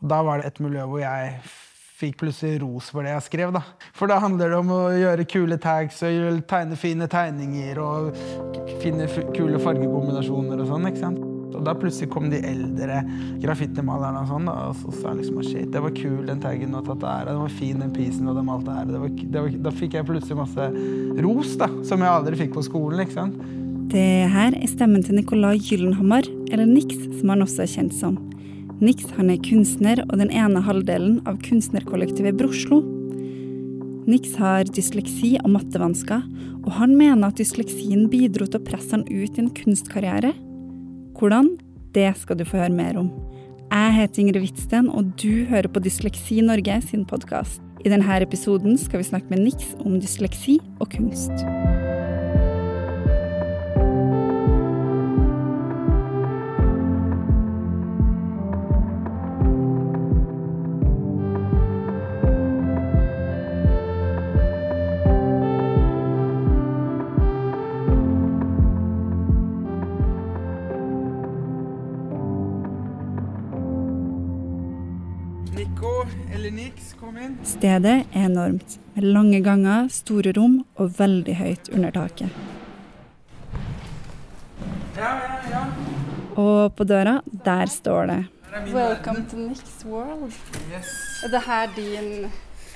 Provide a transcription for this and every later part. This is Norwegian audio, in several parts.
Da var det et miljø hvor jeg fikk plutselig ros for det jeg skrev. da. For da handler det om å gjøre kule tags og tegne fine tegninger og finne kule fargekombinasjoner og sånn. ikke sant? Og da plutselig kom de eldre graffitimalerne og sånn, da, og så sa jeg liksom shit, det var kul den taggen og tatt der, den var fin den pisen og det malte her. Det var, det var, da fikk jeg plutselig masse ros, da, som jeg aldri fikk på skolen. ikke sant? Det her er stemmen til Nicolai Gyllenhammer, eller Nix, som han også er kjent som. Nix han er kunstner og den ene halvdelen av kunstnerkollektivet Broslo. Nix har dysleksi og mattevansker, og han mener at dysleksien bidro til å presse han ut i en kunstkarriere. Hvordan? Det skal du få høre mer om. Jeg heter Ingrid Hvitsten, og du hører på Dysleksi Norge sin podkast. I denne episoden skal vi snakke med Nix om dysleksi og kunst. Stedet er enormt, med lange ganger, store rom og veldig høyt under taket. Ja, ja, ja. Og på døra, der står det Welcome to Nick's World. Yes. Er det her din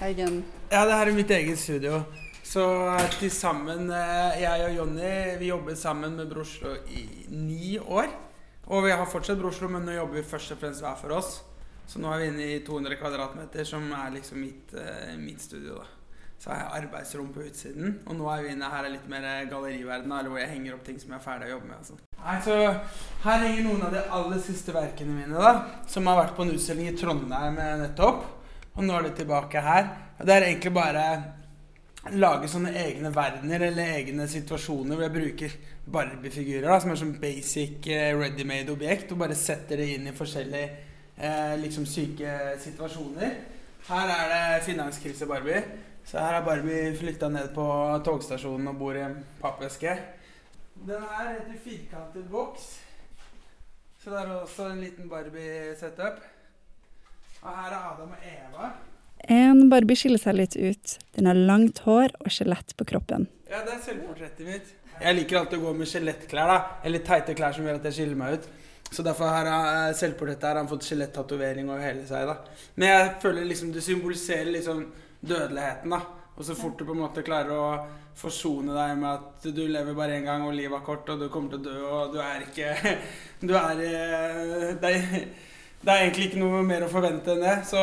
egen Ja, det her er mitt eget studio. Så til sammen, eh, jeg og Jonny, vi jobbet sammen med Broslo i ni år. Og vi har fortsatt Broslo, men nå jobber vi først og fremst hver for oss. Så nå er vi inne i 200 kvadratmeter, som er liksom mitt, uh, mitt studio. da. Så har jeg arbeidsrom på utsiden, og nå er vi inne her er litt mer galleriverden, eller hvor jeg henger opp ting som jeg er ferdig å jobbe med. Altså. Nei, så Her henger noen av de aller siste verkene mine, da, som har vært på en utstilling i Trondheim nettopp. Og nå er det tilbake her. Og det er egentlig bare lage sånne egne verdener eller egne situasjoner hvor jeg bruker Barbie-figurer som er sånn basic ready-made objekt, og bare setter det inn i forskjellige eh, liksom syke situasjoner. Her er det finanskrise Barbie. Så her har Barbie flytta ned på togstasjonen og bor i en pappeske. Den her heter firkantet boks. Så det er også en liten Barbie-setup. Og her er Adam og Eva. En Barbie skiller seg litt ut. Den har langt hår og skjelett på kroppen. Ja, det er selvportrettet mitt. Jeg liker alltid å gå med skjelettklær, da. Eller teite klær som gjør at jeg skiller meg ut. Så derfor har jeg selvportrettet her han fått skjelettatovering over hele seg. da. Men jeg føler liksom det symboliserer liksom dødeligheten. da. Og så fort du på en måte klarer å forsone deg med at du lever bare én gang, og livet er kort, og du kommer til å dø, og du er ikke Du er eh, det er, det er egentlig ikke noe mer å forvente enn det. Så,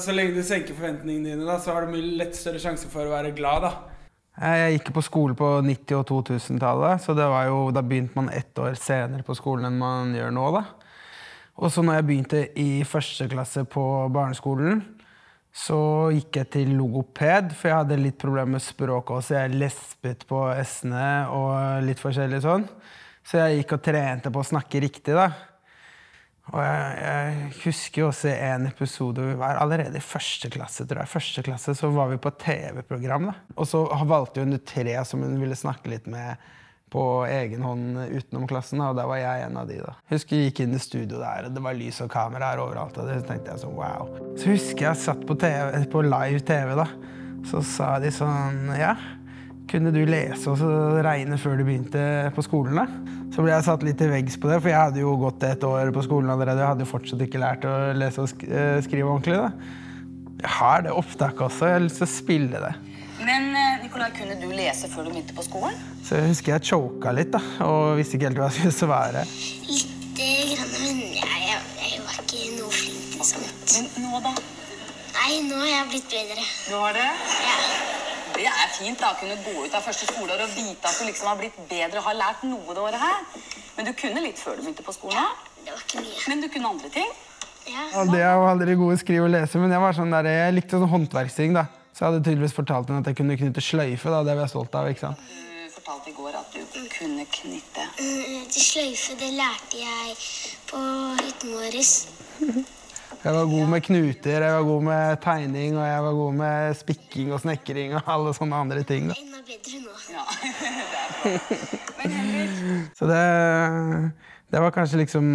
så lenge du senker forventningene dine, da, så har du mye lett større sjanse for å være glad. da. Jeg gikk på skole på 90- og 2000-tallet, så jo, da begynte man ett år senere på skolen enn man gjør nå. da. Og så når jeg begynte i første klasse på barneskolen, så gikk jeg til logoped, for jeg hadde litt problemer med språket også. Jeg lespet på s-ene og litt forskjellig sånn. Så jeg gikk og trente på å snakke riktig. da. Og jeg, jeg husker også en episode vi var allerede i første klasse. tror jeg. Første klasse så var vi på TV-program. da. Og så valgte hun ut tre som hun ville snakke litt med på egen hånd utenom klassen. Og der var jeg en av de. da. Husker jeg gikk inn i studio der, og det var lys og kameraer overalt. og det tenkte jeg sånn, wow. Så husker jeg satt på, TV, på live TV. da. Så sa de sånn Ja, kunne du lese og regne før du begynte på skolen? da? Så ble jeg satt litt til veggs på det, for jeg hadde jo gått et år på skolen allerede. Jeg hadde jo fortsatt ikke lært å lese og eh, skrive ordentlig. da. Jeg har det opptaket også. Jeg har lyst til å spille det. Men eh, Nikolai, kunne du lese før du begynte på skolen? Så jeg husker jeg choka litt da, og visste ikke helt hva jeg skulle svare. Lite grann, men jeg, jeg, jeg, var ikke noe flink til sånt. Men nå, da? Nei, nå har jeg blitt bedre. Du har det? Ja. Det er fint da, å kunne gå ut av første skoleår og vite at du liksom har blitt bedre og har lært noe det året her. Men du kunne litt før du begynte på skolen? Ja, det var ikke mye. Men du kunne andre ting? Ja. Og det er jo aldri god å skrive og lese, men jeg, var sånn der, jeg likte sånn håndverksting. da. Så jeg hadde tydeligvis fortalt henne at jeg kunne knytte sløyfe. da, Det var jeg stolt av. ikke sant? Du fortalte i går at du kunne knytte. Mm, Til sløyfe, det lærte jeg på hytten vår. Jeg var god med knuter, jeg var god med tegning, og jeg var god med spikking og snekring og alle sånne andre ting. da. Enda bedre nå. Ja, det Så det, Det var kanskje liksom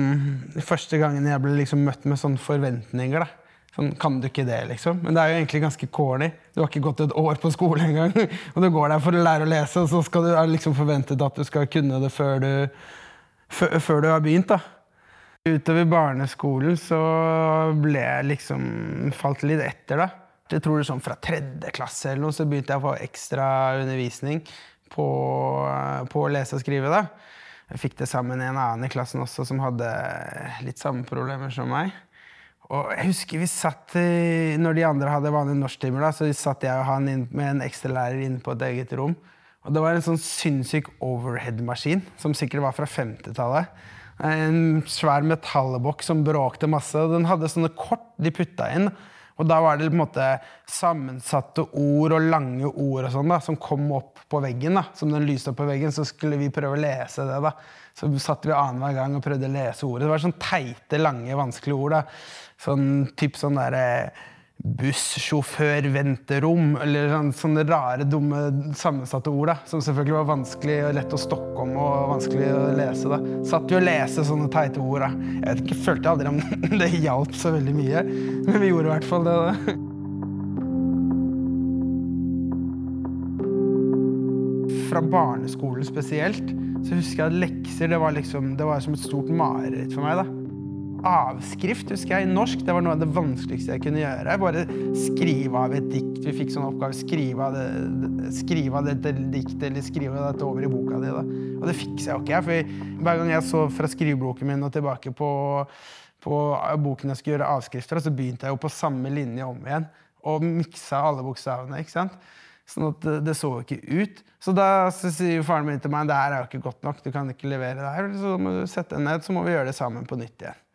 første gangen jeg ble liksom møtt med sånne forventninger. da. Sånn, Kan du ikke det, liksom? Men det er jo egentlig ganske corny. Du har ikke gått et år på skole engang, og du går der for å lære å lese, og så skal du, er det liksom forventet at du skal kunne det før du, før, før du har begynt. da. Utover barneskolen så ble jeg liksom falt litt etter, da. Jeg tror det sånn Fra tredje klasse eller noe, så begynte jeg å få ekstra undervisning på, på å lese og skrive. da. Jeg fikk det sammen med en annen i klassen også som hadde litt samme problemer som meg. Og jeg husker vi satt, Når de andre hadde vanlige norsktimer, så satt jeg og han inn, med en ekstralærer inne på et eget rom. Og det var en sånn sinnssyk overhead-maskin, som sikkert var fra 50-tallet. En svær metallboks som bråkte masse. Den hadde sånne kort de putta inn. Og da var det på en måte sammensatte ord og lange ord og sånn da, som kom opp på veggen. da, Som den lyste opp på veggen, så skulle vi prøve å lese det. da. Så satt vi annenhver gang og prøvde å lese ordet. Det var sånn teite, lange, vanskelige ord. da. Sånn typ sånn derre bussjåfør, venterom, eller sånn, sånne rare, dumme, sammensatte ord. da, Som selvfølgelig var vanskelig og lett å stokke om og vanskelig å lese. da. Satt jo og leste sånne teite ord. da. Jeg vet ikke, følte aldri om det hjalp så veldig mye, men vi gjorde i hvert fall det. da. Fra barneskolen spesielt så husker jeg at lekser det var, liksom, det var som et stort mareritt for meg. da. Avskrift husker jeg i norsk. Det var noe av det vanskeligste jeg kunne gjøre. Bare skrive av et dikt. Vi fikk sånn oppgave. Skrive av, det, skrive av dette diktet eller skrive dette over i boka di. Da. Og det jeg jo ikke. For hver gang jeg så fra skrivebloken min og tilbake på, på boken jeg skulle gjøre avskrifter, så begynte jeg jo på samme linje om igjen. Og miksa alle bokstavene. ikke sant? Sånn at det, så jo ikke ut. Så da så sier faren min til meg det her er jo ikke godt nok. du kan ikke levere det her, Så må du sette deg ned, så må vi gjøre det sammen på nytt igjen.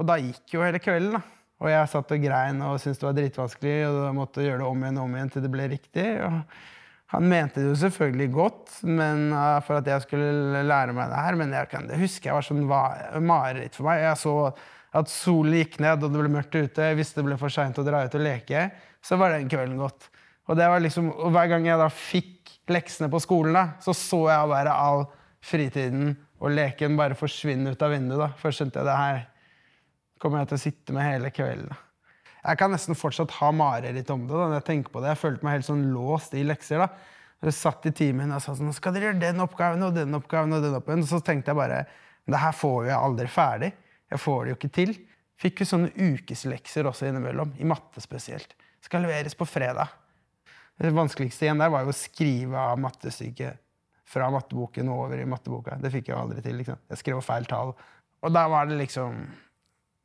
Og da gikk jo hele kvelden. da. Og jeg satt og grein og syntes det var dritvanskelig, og da måtte gjøre det om igjen og om igjen til det ble riktig. Og han mente det jo selvfølgelig godt men, uh, for at jeg skulle lære meg det her, men jeg kan, det husker jeg var sånn mareritt for meg. Jeg så at solen gikk ned, og det ble mørkt ute. Jeg visste det ble for seint å dra ut og leke. Så var den kvelden gått. Og, liksom, og hver gang jeg da fikk leksene på skolen, da, så så jeg bare all fritiden og leken bare forsvinne ut av vinduet. da. Først skjønte jeg det her kommer jeg til å sitte med hele kvelden. Jeg kan nesten fortsatt ha mareritt om det. da, når Jeg tenker på det. Jeg følte meg helt sånn låst i lekser. da. Jeg satt i timen og sa sånn, skal dere gjøre den oppgaven og den oppgaven. Og den oppgaven. Så tenkte jeg bare det her får jeg aldri ferdig. Jeg får det jo ikke til. Fikk jo sånne ukeslekser også innimellom, i matte spesielt. Skal leveres på fredag. Det vanskeligste igjen der var jo å skrive av mattestykket fra matteboken og over i matteboka. Det fikk jeg jo aldri til. liksom. Jeg skrev feil tall. Og da var det liksom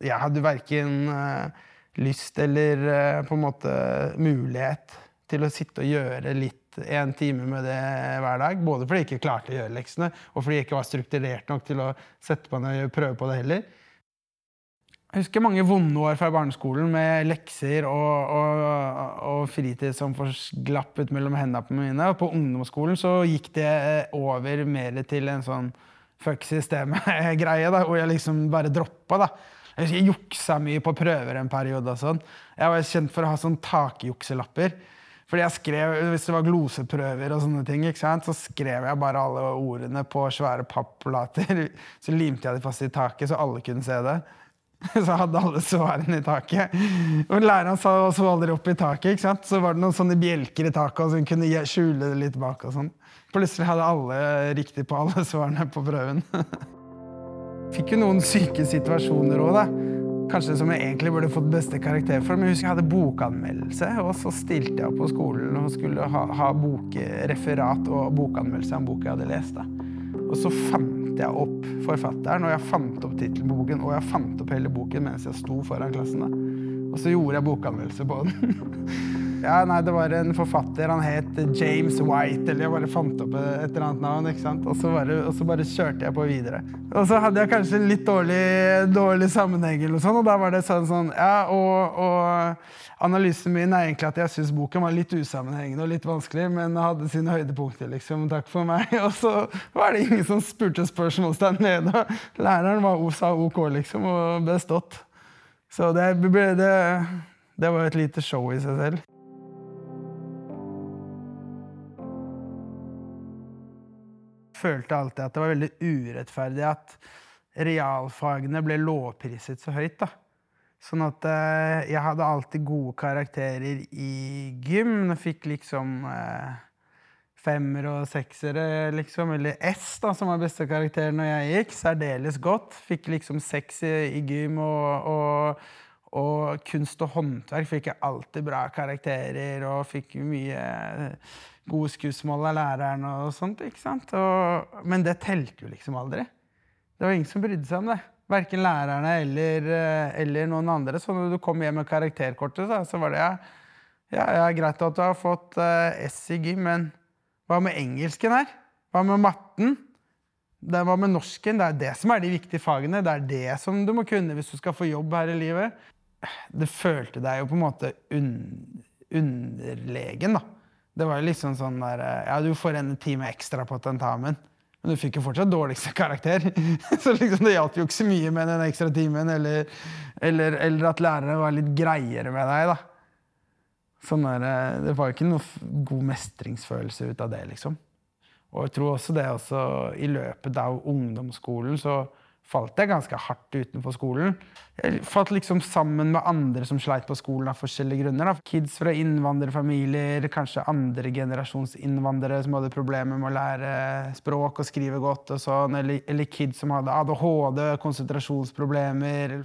Jeg hadde verken eh, lyst eller eh, på en måte mulighet til å sitte og gjøre litt en time med det hver dag. Både fordi jeg ikke klarte å gjøre leksene, og fordi jeg ikke var strukturert nok til å sette på ned og prøve på det heller. Jeg husker mange vonde år fra barneskolen med lekser og, og, og fritid som glapp ut mellom hendene på mine. Og på ungdomsskolen så gikk det over mer til en sånn fuck systemet-greie, hvor jeg liksom bare droppa. da. Jeg juksa mye på prøver en periode. og sånn. Jeg var kjent for å ha sånn takjukselapper. Fordi jeg skrev, Hvis det var gloseprøver, og sånne ting, så skrev jeg bare alle ordene på svære papplater. Så limte jeg dem fast i taket, så alle kunne se det. Så hadde alle svarene i taket. Og læreren sa så aldri opp i taket. ikke sant? Så var det noen sånne bjelker i taket, og så hun kunne skjule det litt bak. og sånn. Plutselig hadde alle riktig på alle svarene på prøven. Fikk jo noen syke situasjoner òg, da. Kanskje som jeg egentlig burde fått beste karakter for. Men jeg husker jeg hadde bokanmeldelse, og så stilte jeg opp på skolen og skulle ha, ha bokreferat og bokanmeldelse av en bok jeg hadde lest. da. Og så fant jeg opp forfatteren, og jeg fant opp tittelen på boken, og jeg fant opp hele boken mens jeg sto foran klassen. da. Og så gjorde jeg bokanmeldelse på den. ja, nei, Det var en forfatter, han het James White, eller jeg bare fant opp et eller annet navn. ikke sant? Og så bare, og så bare kjørte jeg på videre. Og så hadde jeg kanskje litt dårlig, dårlig sammenheng, eller sånn, og da var det sånn sånn Ja, og, og analysen min er egentlig at jeg syns boken var litt usammenhengende og litt vanskelig, men hadde sine høydepunkter, liksom. Takk for meg. Og så var det ingen som spurte spørsmål der nede. Læreren var, sa OK, liksom, og bestått. Så det, ble, det, det var et lite show i seg selv. Følte alltid at det var veldig urettferdig at realfagene ble lovpriset så høyt. da. Sånn at eh, jeg hadde alltid gode karakterer i gym. Jeg fikk liksom eh, femmer og seksere, liksom. Eller S, da, som var beste karakteren når jeg gikk. Særdeles godt. Fikk liksom seks i, i gym og, og, og kunst og håndverk fikk jeg alltid bra karakterer og fikk mye gode skussmål av læreren og sånt. ikke sant? Og, men det telte jo liksom aldri. Det var ingen som brydde seg om det. Verken lærerne eller, eh, eller noen andre. Så når du kom hjem med karakterkortet, så, var det ja, ja, ja, greit at du har fått uh, S i gym, men hva med engelsken her? Hva med matten? Hva med norsken? Det er det som er de viktige fagene. Det er det som du må kunne hvis du skal få jobb her i livet. Det følte deg jo på en måte un underlegen, da. Det var jo liksom sånn der Ja, du får en time ekstra på tentamen. Men du fikk jo fortsatt dårligste karakter. Så liksom, det hjalp jo ikke så mye med den ekstra timen, eller, eller, eller at lærere var litt greiere med deg. da. Sånn der, det var jo ikke noe god mestringsfølelse ut av det, liksom. Og jeg tror også det også, i løpet av ungdomsskolen så falt jeg ganske hardt utenfor skolen. Jeg falt liksom sammen med andre som sleit på skolen av forskjellige grunner. Da. Kids fra innvandrerfamilier, kanskje andregenerasjonsinnvandrere som hadde problemer med å lære språk og skrive godt, og sånn, eller, eller kids som hadde ADHD, konsentrasjonsproblemer.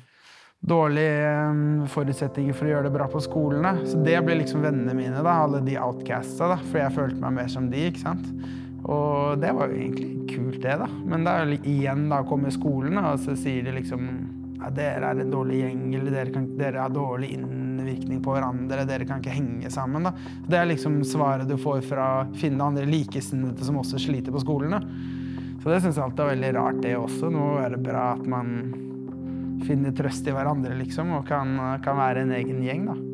Dårlige um, forutsetninger for å gjøre det bra på skolen. Da. Så det ble liksom vennene mine, da, alle de outcasta, da, for jeg følte meg mer som de. ikke sant? Og det var jo egentlig kult, det, da. Men da igjen da kommer skolen, og så sier de liksom ja, dere er en dårlig gjeng, eller dere, kan, dere har dårlig innvirkning på hverandre, dere kan ikke henge sammen. da. Det er liksom svaret du får fra å finne andre likesinnede som også sliter på skolen. da. Så det syns jeg alltid er veldig rart, det også. Nå er det bra at man finner trøst i hverandre, liksom, og kan, kan være en egen gjeng, da.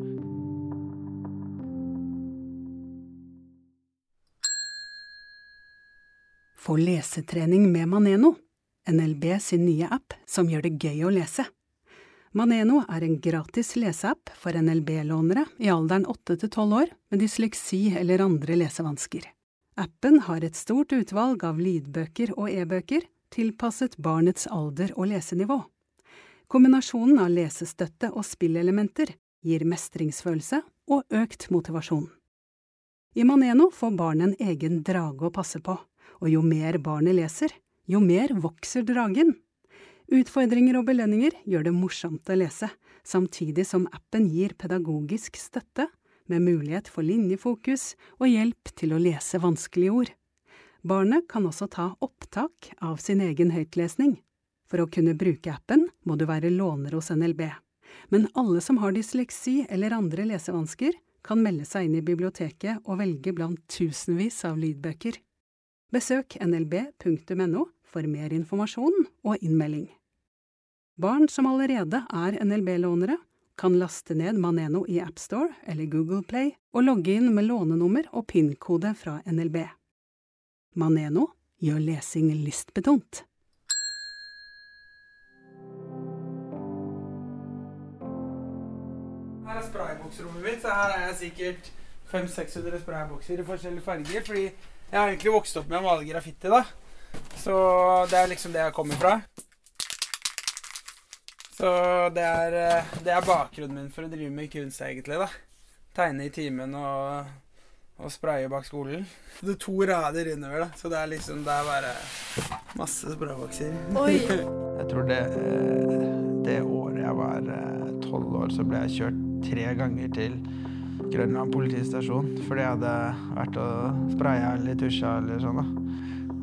Få lesetrening med Maneno, NLB sin nye app som gjør det gøy å lese. Maneno er en gratis leseapp for NLB-lånere i alderen 8 til 12 år med dysleksi eller andre lesevansker. Appen har et stort utvalg av lydbøker og e-bøker tilpasset barnets alder og lesenivå. Kombinasjonen av lesestøtte og spillelementer gir mestringsfølelse og økt motivasjon. I Maneno får barnet en egen drage å passe på, og jo mer barnet leser, jo mer vokser dragen. Utfordringer og belønninger gjør det morsomt å lese, samtidig som appen gir pedagogisk støtte med mulighet for linjefokus og hjelp til å lese vanskelige ord. Barnet kan også ta opptak av sin egen høytlesning. For å kunne bruke appen må du være låner hos NLB. Men alle som har dysleksi eller andre lesevansker, kan melde seg inn i biblioteket og velge blant tusenvis av lydbøker. Besøk nlb.no for mer informasjon og innmelding. Barn som allerede er NLB-lånere, kan laste ned Maneno i AppStore eller Google Play og logge inn med lånenummer og PIN-kode fra NLB. Maneno gjør lesing lystbetont. Her er sprayboksrommet mitt, så her er jeg sikkert 500-600 spraybokser i forskjellige farger. Fordi jeg har egentlig vokst opp med å male graffiti, da. Så det er liksom det jeg kommer fra. Så det er, eh, det er bakgrunnen min for å drive med kunst, egentlig, da. Tegne i timen og, og spraye bak skolen. Det er to rader innover, da, så det er liksom Det er bare masse sprayvokser. Jeg tror det, eh, det året jeg var eh, tolv år, så ble jeg kjørt tre ganger til Grønland politistasjon fordi jeg hadde vært og spraya eller tusja eller sånn. da.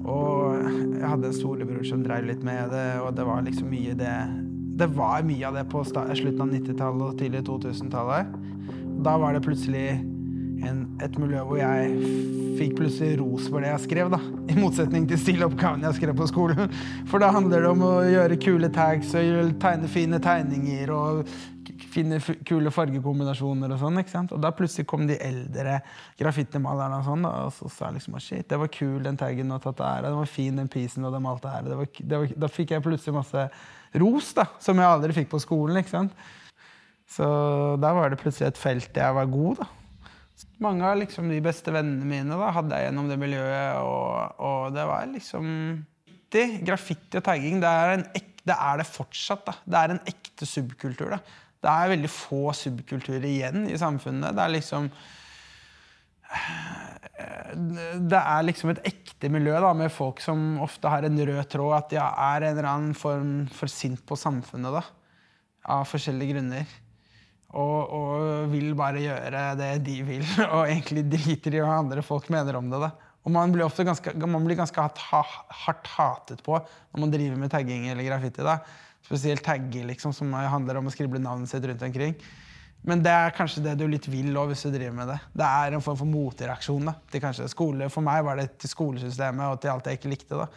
Og jeg hadde en storebror som drev litt med det, og det var liksom mye det Det var mye av det på slutten av 90-tallet og tidlig 2000-tallet. Da var det plutselig en, et miljø hvor jeg fikk plutselig ros for det jeg skrev, da. I motsetning til stiloppgaven jeg skrev på skolen. For da handler det om å gjøre kule tags og tegne fine tegninger og finne kule fargekombinasjoner og sånn. ikke sant? Og da plutselig kom de eldre graffitimalerne og sånn, da, og så sa jeg liksom shit, det var kul den taggen du har tatt der, den var fin den pisen og hadde malte her. Det var, det da fikk jeg plutselig masse ros, da, som jeg aldri fikk på skolen. ikke sant? Så da var det plutselig et felt jeg var god, da. Mange av liksom de beste vennene mine da, hadde jeg gjennom det miljøet, og, og det var liksom Graffiti og tagging det er ekte Det er det fortsatt. da. Det er en ekte subkultur. da. Det er veldig få subkulturer igjen i samfunnet. Det er liksom det er liksom et ekte miljø da, med folk som ofte har en rød tråd. At de er en eller annen form for sint på samfunnet. da, Av forskjellige grunner. Og, og vil bare gjøre det de vil, og egentlig driter i hva andre folk mener om det. da. Og man blir ofte ganske, man blir ganske hardt, hardt hatet på når man driver med tagging eller graffiti. da. Spesielt tagger, liksom, som handler om å skrible navnet sitt rundt omkring. Men det er kanskje det du litt vil også, hvis du driver med det. Det er en form for motreaksjon. da, til kanskje skole. For meg var det til skolesystemet og til alt jeg ikke likte. da.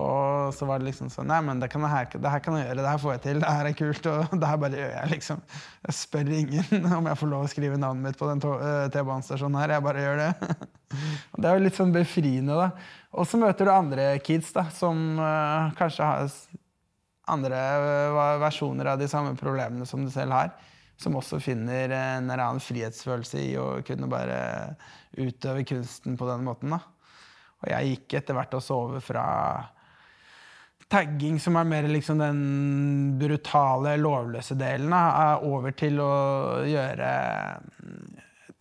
Og så var det liksom sånn Nei, men det, kan jeg, det her kan jeg gjøre. Det her får jeg til. Det her er kult. Og det her bare gjør jeg, liksom. Jeg spør ingen om jeg får lov å skrive navnet mitt på den eh, T-banestasjonen her. Jeg bare gjør det. Det er jo litt sånn befriende, da. Og så møter du andre kids da, som uh, kanskje har andre uh, versjoner av de samme problemene som du selv har som også finner en eller annen frihetsfølelse i å kunne bare utøve kunsten på den måten. Da. Og jeg gikk etter hvert også over fra tagging, som er mer liksom den brutale, lovløse delen, da, over til å gjøre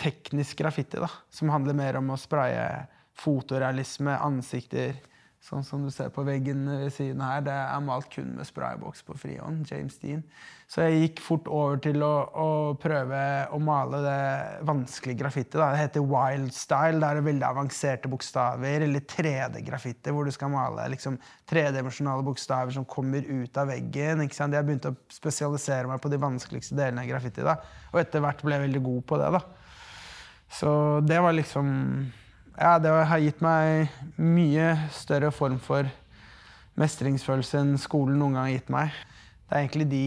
teknisk graffiti, da, som handler mer om å spraye fotorealisme, ansikter, Sånn som du ser på veggen ved siden her, det er malt kun med sprayboks på frihånd. James Dean. Så jeg gikk fort over til å, å prøve å male det vanskelige graffiti. Det heter wild style. Det er veldig avanserte bokstaver. Eller 3D-graffiti, hvor du skal male liksom, tredimensjonale bokstaver som kommer ut av veggen. ikke sant? Jeg begynte å spesialisere meg på de vanskeligste delene av graffiti. da. Og etter hvert ble jeg veldig god på det. da. Så det var liksom ja, det har gitt meg mye større form for mestringsfølelse enn skolen noen gang har gitt meg. Det er egentlig de,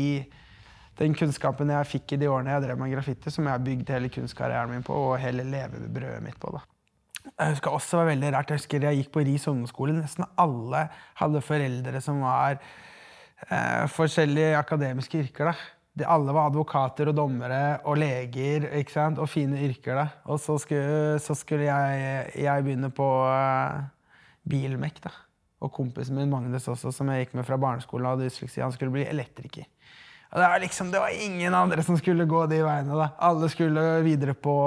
den kunnskapen jeg fikk i de årene jeg drev med graffiti, som jeg har bygd hele kunstkarrieren min på, og hele levebrødet mitt på. da. Jeg husker også var veldig rart, jeg husker jeg gikk på Ris ungdomsskole. Nesten alle hadde foreldre som var eh, forskjellige akademiske yrker. da de alle var advokater og dommere og leger ikke sant? og fine yrker. da. Og så skulle, så skulle jeg, jeg, begynne på uh, bilmek. da. Og kompisen min Magnus også, som jeg gikk med fra barneskolen, hadde dysleksi. Han skulle bli elektriker. Og det var liksom, det var ingen andre som skulle gå de veiene. da. Alle skulle videre på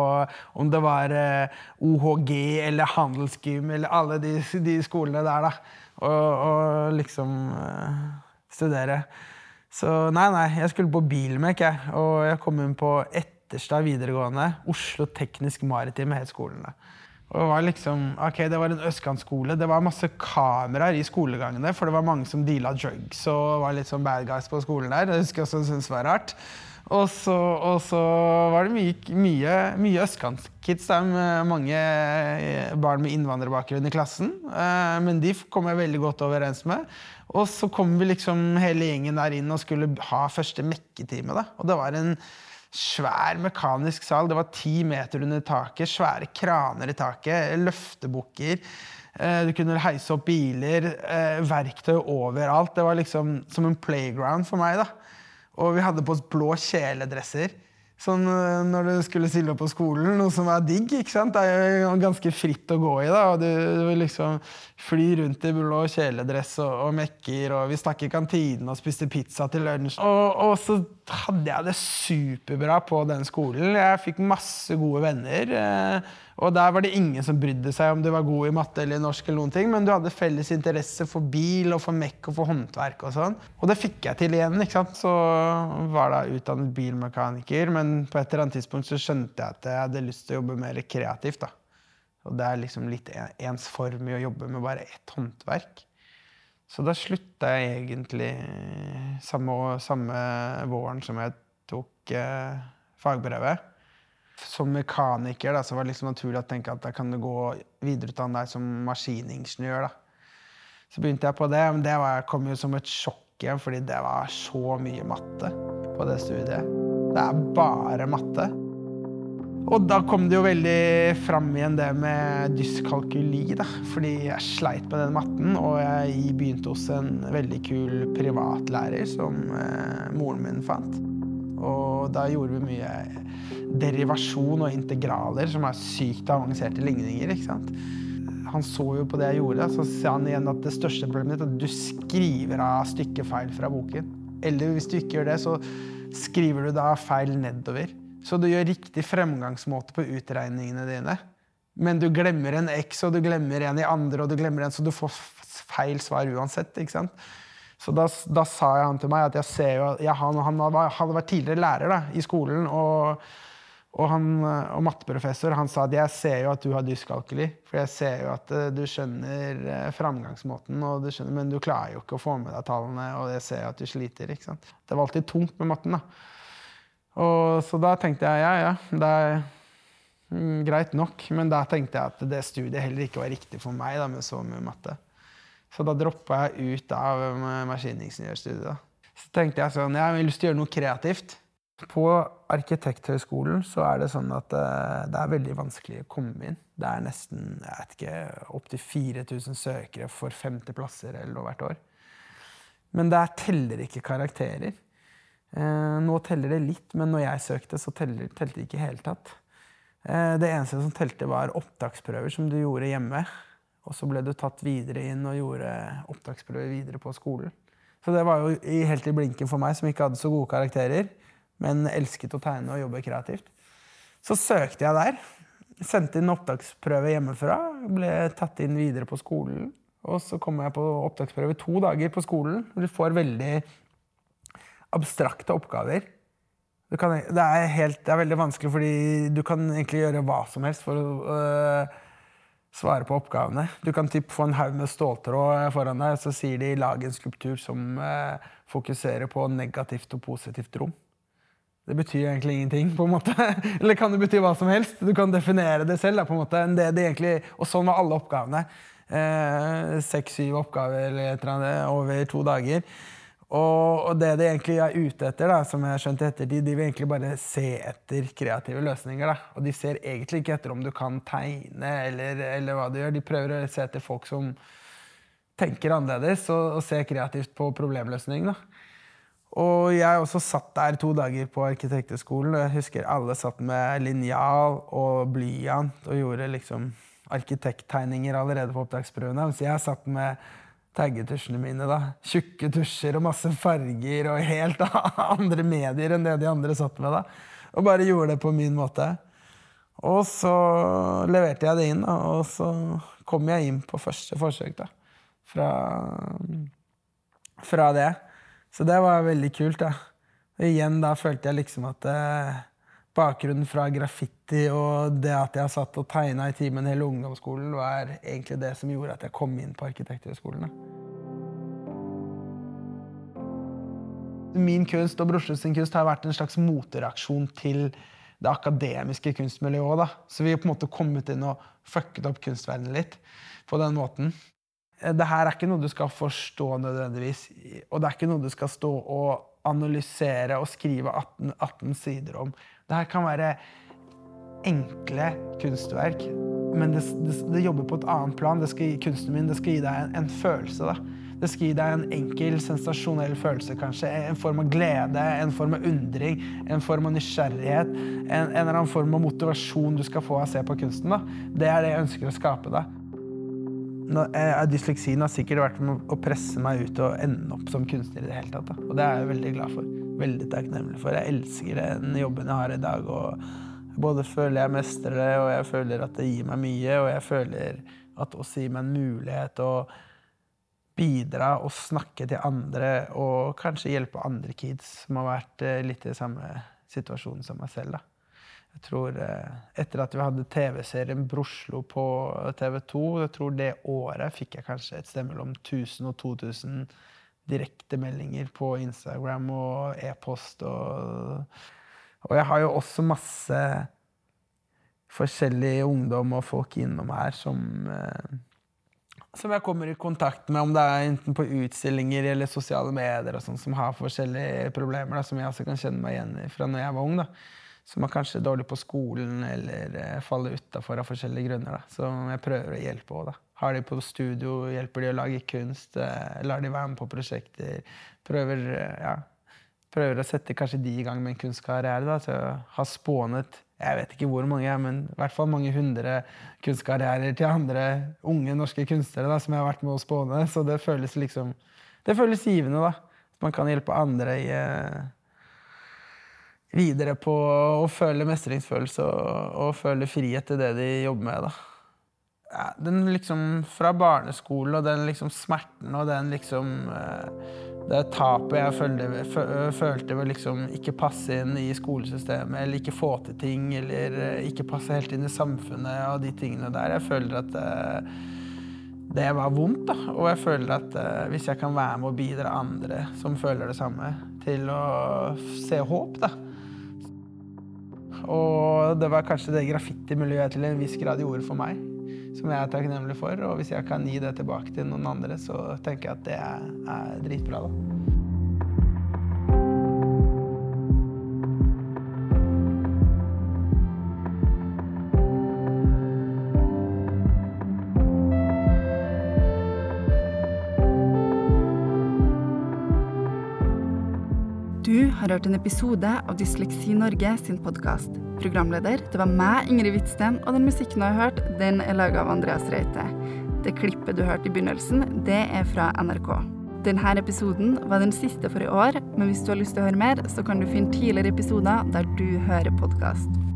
om det var uh, eh, OHG eller handelsgym eller alle de, de skolene der. da. Og, og liksom uh, studere. Så nei, nei, jeg skulle på bilmek, jeg. Og jeg kom inn på Etterstad videregående. Oslo teknisk maritime het skolen. Og det var liksom, ok, det var en østkantskole. Det var masse kameraer i skolegangene, for det var mange som deala drugs og var litt sånn bad guys på skolen der. Det husker jeg også det var rart. Og så, og så, var det mye, mye, mye østkantkids. Med mange eh, barn med innvandrerbakgrunn i klassen. Eh, men de kom jeg veldig godt overens med. Og så kom vi liksom hele gjengen der inn og skulle ha første mekketime. Da. Og det var en svær mekanisk sal. Det var ti meter under taket. Svære kraner i taket. Løftebukker. Eh, du kunne heise opp biler. Verktøy overalt. Det var liksom som en playground for meg. da. Og vi hadde på oss blå kjeledresser. Sånn eh, når du skulle stille opp på skolen, noe som er digg. ikke sant? Det er jo ganske fritt å gå i. da, og Du, liksom flyr rundt i blå kjeledress og, og, mekker, og vi stakk i kantinen og spiste pizza til lunsj. Og, og, så hadde jeg det superbra på den skolen. Jeg fikk masse gode venner. Eh, og der var det ingen som brydde seg om du var god i matte eller norsk, eller noen ting, men du hadde felles interesse for bil og for mekk og for håndverk og sånn. Og det fikk jeg til igjen. ikke sant? Så var da utdannet bilmekaniker, men på et eller annet tidspunkt så skjønte jeg at jeg hadde lyst til å jobbe mer kreativt. da. Og det er liksom litt ensformig å jobbe med bare ett håndverk. Så da slutta jeg egentlig samme, samme våren som jeg tok eh, fagbrevet som mekaniker da, så var det liksom naturlig å tenke at da kan du gå videreutdanne deg som maskiningeniør. da. Så begynte jeg på det, men det var, kom jo som et sjokk igjen, fordi det var så mye matte på det studiet. Det er bare matte. Og da kom det jo veldig fram igjen det med dyskalkuli, da. Fordi jeg sleit med den matten, og jeg begynte hos en veldig kul privatlærer som eh, moren min fant. Og da gjorde vi mye derivasjon og integraler, som er sykt avanserte ligninger. ikke sant? han så jo på det jeg gjorde, så sa han igjen at det største problemet ditt er at du skriver av stykkefeil fra boken. Eller hvis du ikke gjør det, så skriver du da feil nedover. Så du gjør riktig fremgangsmåte på utregningene dine. Men du glemmer en X, og du glemmer en i andre, og du glemmer en, så du får feil svar uansett. ikke sant? Så da, da sa han til meg at jeg ser jo ja, han, han hadde vært tidligere lærer da, i skolen, og, og, han, og matteprofessor. Han sa at jeg ser jo at du har dyskalkuli, for jeg ser jo at eh, du skjønner eh, framgangsmåten, du skjønner, men du klarer jo ikke å få med deg tallene, og jeg ser jo at du sliter. ikke sant? Det var alltid tungt med matten. da. Og, så da tenkte jeg ja, ja, det er mm, greit nok. Men da tenkte jeg at det studiet heller ikke var riktig for meg da, med så mye matte. Så da droppa jeg ut av maskiningeniørstudiet. Så tenkte jeg sånn, jeg har lyst til å gjøre noe kreativt. På Arkitekthøgskolen så er det sånn at eh, det er veldig vanskelig å komme inn. Det er nesten jeg vet ikke, opptil 4000 søkere for 50 plasser eller hvert år. Men der teller ikke karakterer. Eh, nå teller det litt, men når jeg søkte, så teller, telte det ikke i hele tatt. Eh, det eneste som telte, var opptaksprøver som du gjorde hjemme. Og så ble du tatt videre inn og gjorde opptaksprøver videre på skolen. Så det var jo helt i blinken for meg, som ikke hadde så gode karakterer, men elsket å tegne og jobbe kreativt. Så søkte jeg der. Sendte inn opptaksprøve hjemmefra. Ble tatt inn videre på skolen. Og så kom jeg på opptaksprøve to dager på skolen. Du får veldig abstrakte oppgaver. Kan, det, er helt, det er veldig vanskelig, fordi du kan egentlig gjøre hva som helst for å øh, svare på oppgavene. Du kan typ få en haug med ståltråd foran deg, og så sier de 'lag en skulptur som øh, fokuserer på negativt og positivt rom'. Det betyr egentlig ingenting, på en måte. Eller kan det bety hva som helst? Du kan definere det selv. Da, på en måte. Det, det egentlig, og sånn var alle oppgavene. Seks-syv oppgaver eller et eller annet over to dager. Og, og det de egentlig er ute etter, da, som jeg har skjønt i ettertid, de vil egentlig bare se etter kreative løsninger. Da. Og de ser egentlig ikke etter om du kan tegne eller, eller hva du gjør. De prøver å se etter folk som tenker annerledes og, og ser kreativt på problemløsning. Da. Og jeg også satt der to dager på arkitekthøgskolen, jeg husker alle satt med linjal og blyant og gjorde liksom arkitekttegninger allerede på opptaksprøvene. Mens jeg satt med taggetusjene mine. da. Tjukke tusjer og masse farger og helt andre medier enn det de andre satt med. da. Og bare gjorde det på min måte. Og så leverte jeg det inn, da, og så kom jeg inn på første forsøk. da. Fra, fra det. Så det var veldig kult. da. Og igjen da følte jeg liksom at eh, bakgrunnen fra graffiti og det at jeg satt og tegna i timen hele ungdomsskolen, var egentlig det som gjorde at jeg kom inn på Arkitekthøgskolen. Min kunst og Brosjus kunst har vært en slags motreaksjon til det akademiske kunstmiljøet. da. Så vi har på en måte kommet inn og fucket opp kunstverdenen litt på den måten. Det her er ikke noe du skal forstå nødvendigvis, og det er ikke noe du skal stå og analysere og skrive 18, 18 sider om. Det her kan være enkle kunstverk, men det, det, det jobber på et annet plan. Det skal kunsten min det skal gi deg en, en følelse. da. Det skal gi deg en enkel, sensasjonell følelse, kanskje. En form av glede, en form av undring, en form av nysgjerrighet. En, en eller annen form av motivasjon du skal få av å se på kunsten. da. Det er det jeg ønsker å skape. da. Eh, Dysleksien har sikkert vært med å presse meg ut og ende opp som kunstner. i det hele tatt. Da. Og det er jeg veldig glad for. Veldig takknemlig for. Jeg elsker den jobben jeg har i dag. og Både føler jeg mestrer det, og jeg føler at det gir meg mye. Og jeg føler at det også gir meg en mulighet å bidra og snakke til andre og kanskje hjelpe andre kids som har vært eh, litt i samme situasjon som meg selv. da. Jeg tror eh, Etter at vi hadde TV-serien Broslo på TV 2, jeg tror det året fikk jeg kanskje et sted mellom 1000 og 2000 direktemeldinger på Instagram og e-post. Og, og jeg har jo også masse forskjellig ungdom og folk innom her som eh, som jeg kommer i kontakt med, om det er enten på utstillinger eller sosiale medier, og sånt, som har forskjellige problemer, da, som jeg også kan kjenne meg igjen i fra når jeg var ung. da. Som er kanskje dårlig på skolen eller eh, faller utafor av forskjellige grunner. da. Så jeg prøver å hjelpe òg. Har de på studio, hjelper de å lage kunst, eh, lar de være med på prosjekter. Prøver, eh, ja, prøver å sette kanskje de i gang med en kunstkarriere. da, Så jeg har spånet jeg vet ikke hvor mange, men i hvert fall mange hundre kunstkarrierer til andre unge norske kunstnere da, som jeg har vært med å spåne. Så det føles liksom Det føles givende, da. Man kan hjelpe andre i, videre på å føle mestringsfølelse og, og føle frihet til det de jobber med. ja, den liksom Fra barneskolen og den liksom smerten og den liksom eh, Det tapet jeg følte, følte ved liksom ikke passe inn i skolesystemet eller ikke få til ting eller eh, ikke passe helt inn i samfunnet og de tingene der. Jeg føler at eh, det var vondt, da. Og jeg føler at hvis jeg kan være med å bidra andre som føler det samme, til å se håp, da. Og det var kanskje det graffitimiljøet til en viss grad gjorde for meg som jeg er takknemlig for. Og hvis jeg kan gi det tilbake til noen andre, så tenker jeg at det er, dritbra, da. Har hørt en episode av Dysleksi Norge sin podkast. Programleder det var meg, Ingrid Hvitsten, og den musikken du har hørt, den er laga av Andreas Reite. Det klippet du hørte i begynnelsen, det er fra NRK. Denne episoden var den siste for i år, men hvis du har lyst til å høre mer, så kan du finne tidligere episoder der du hører podkast.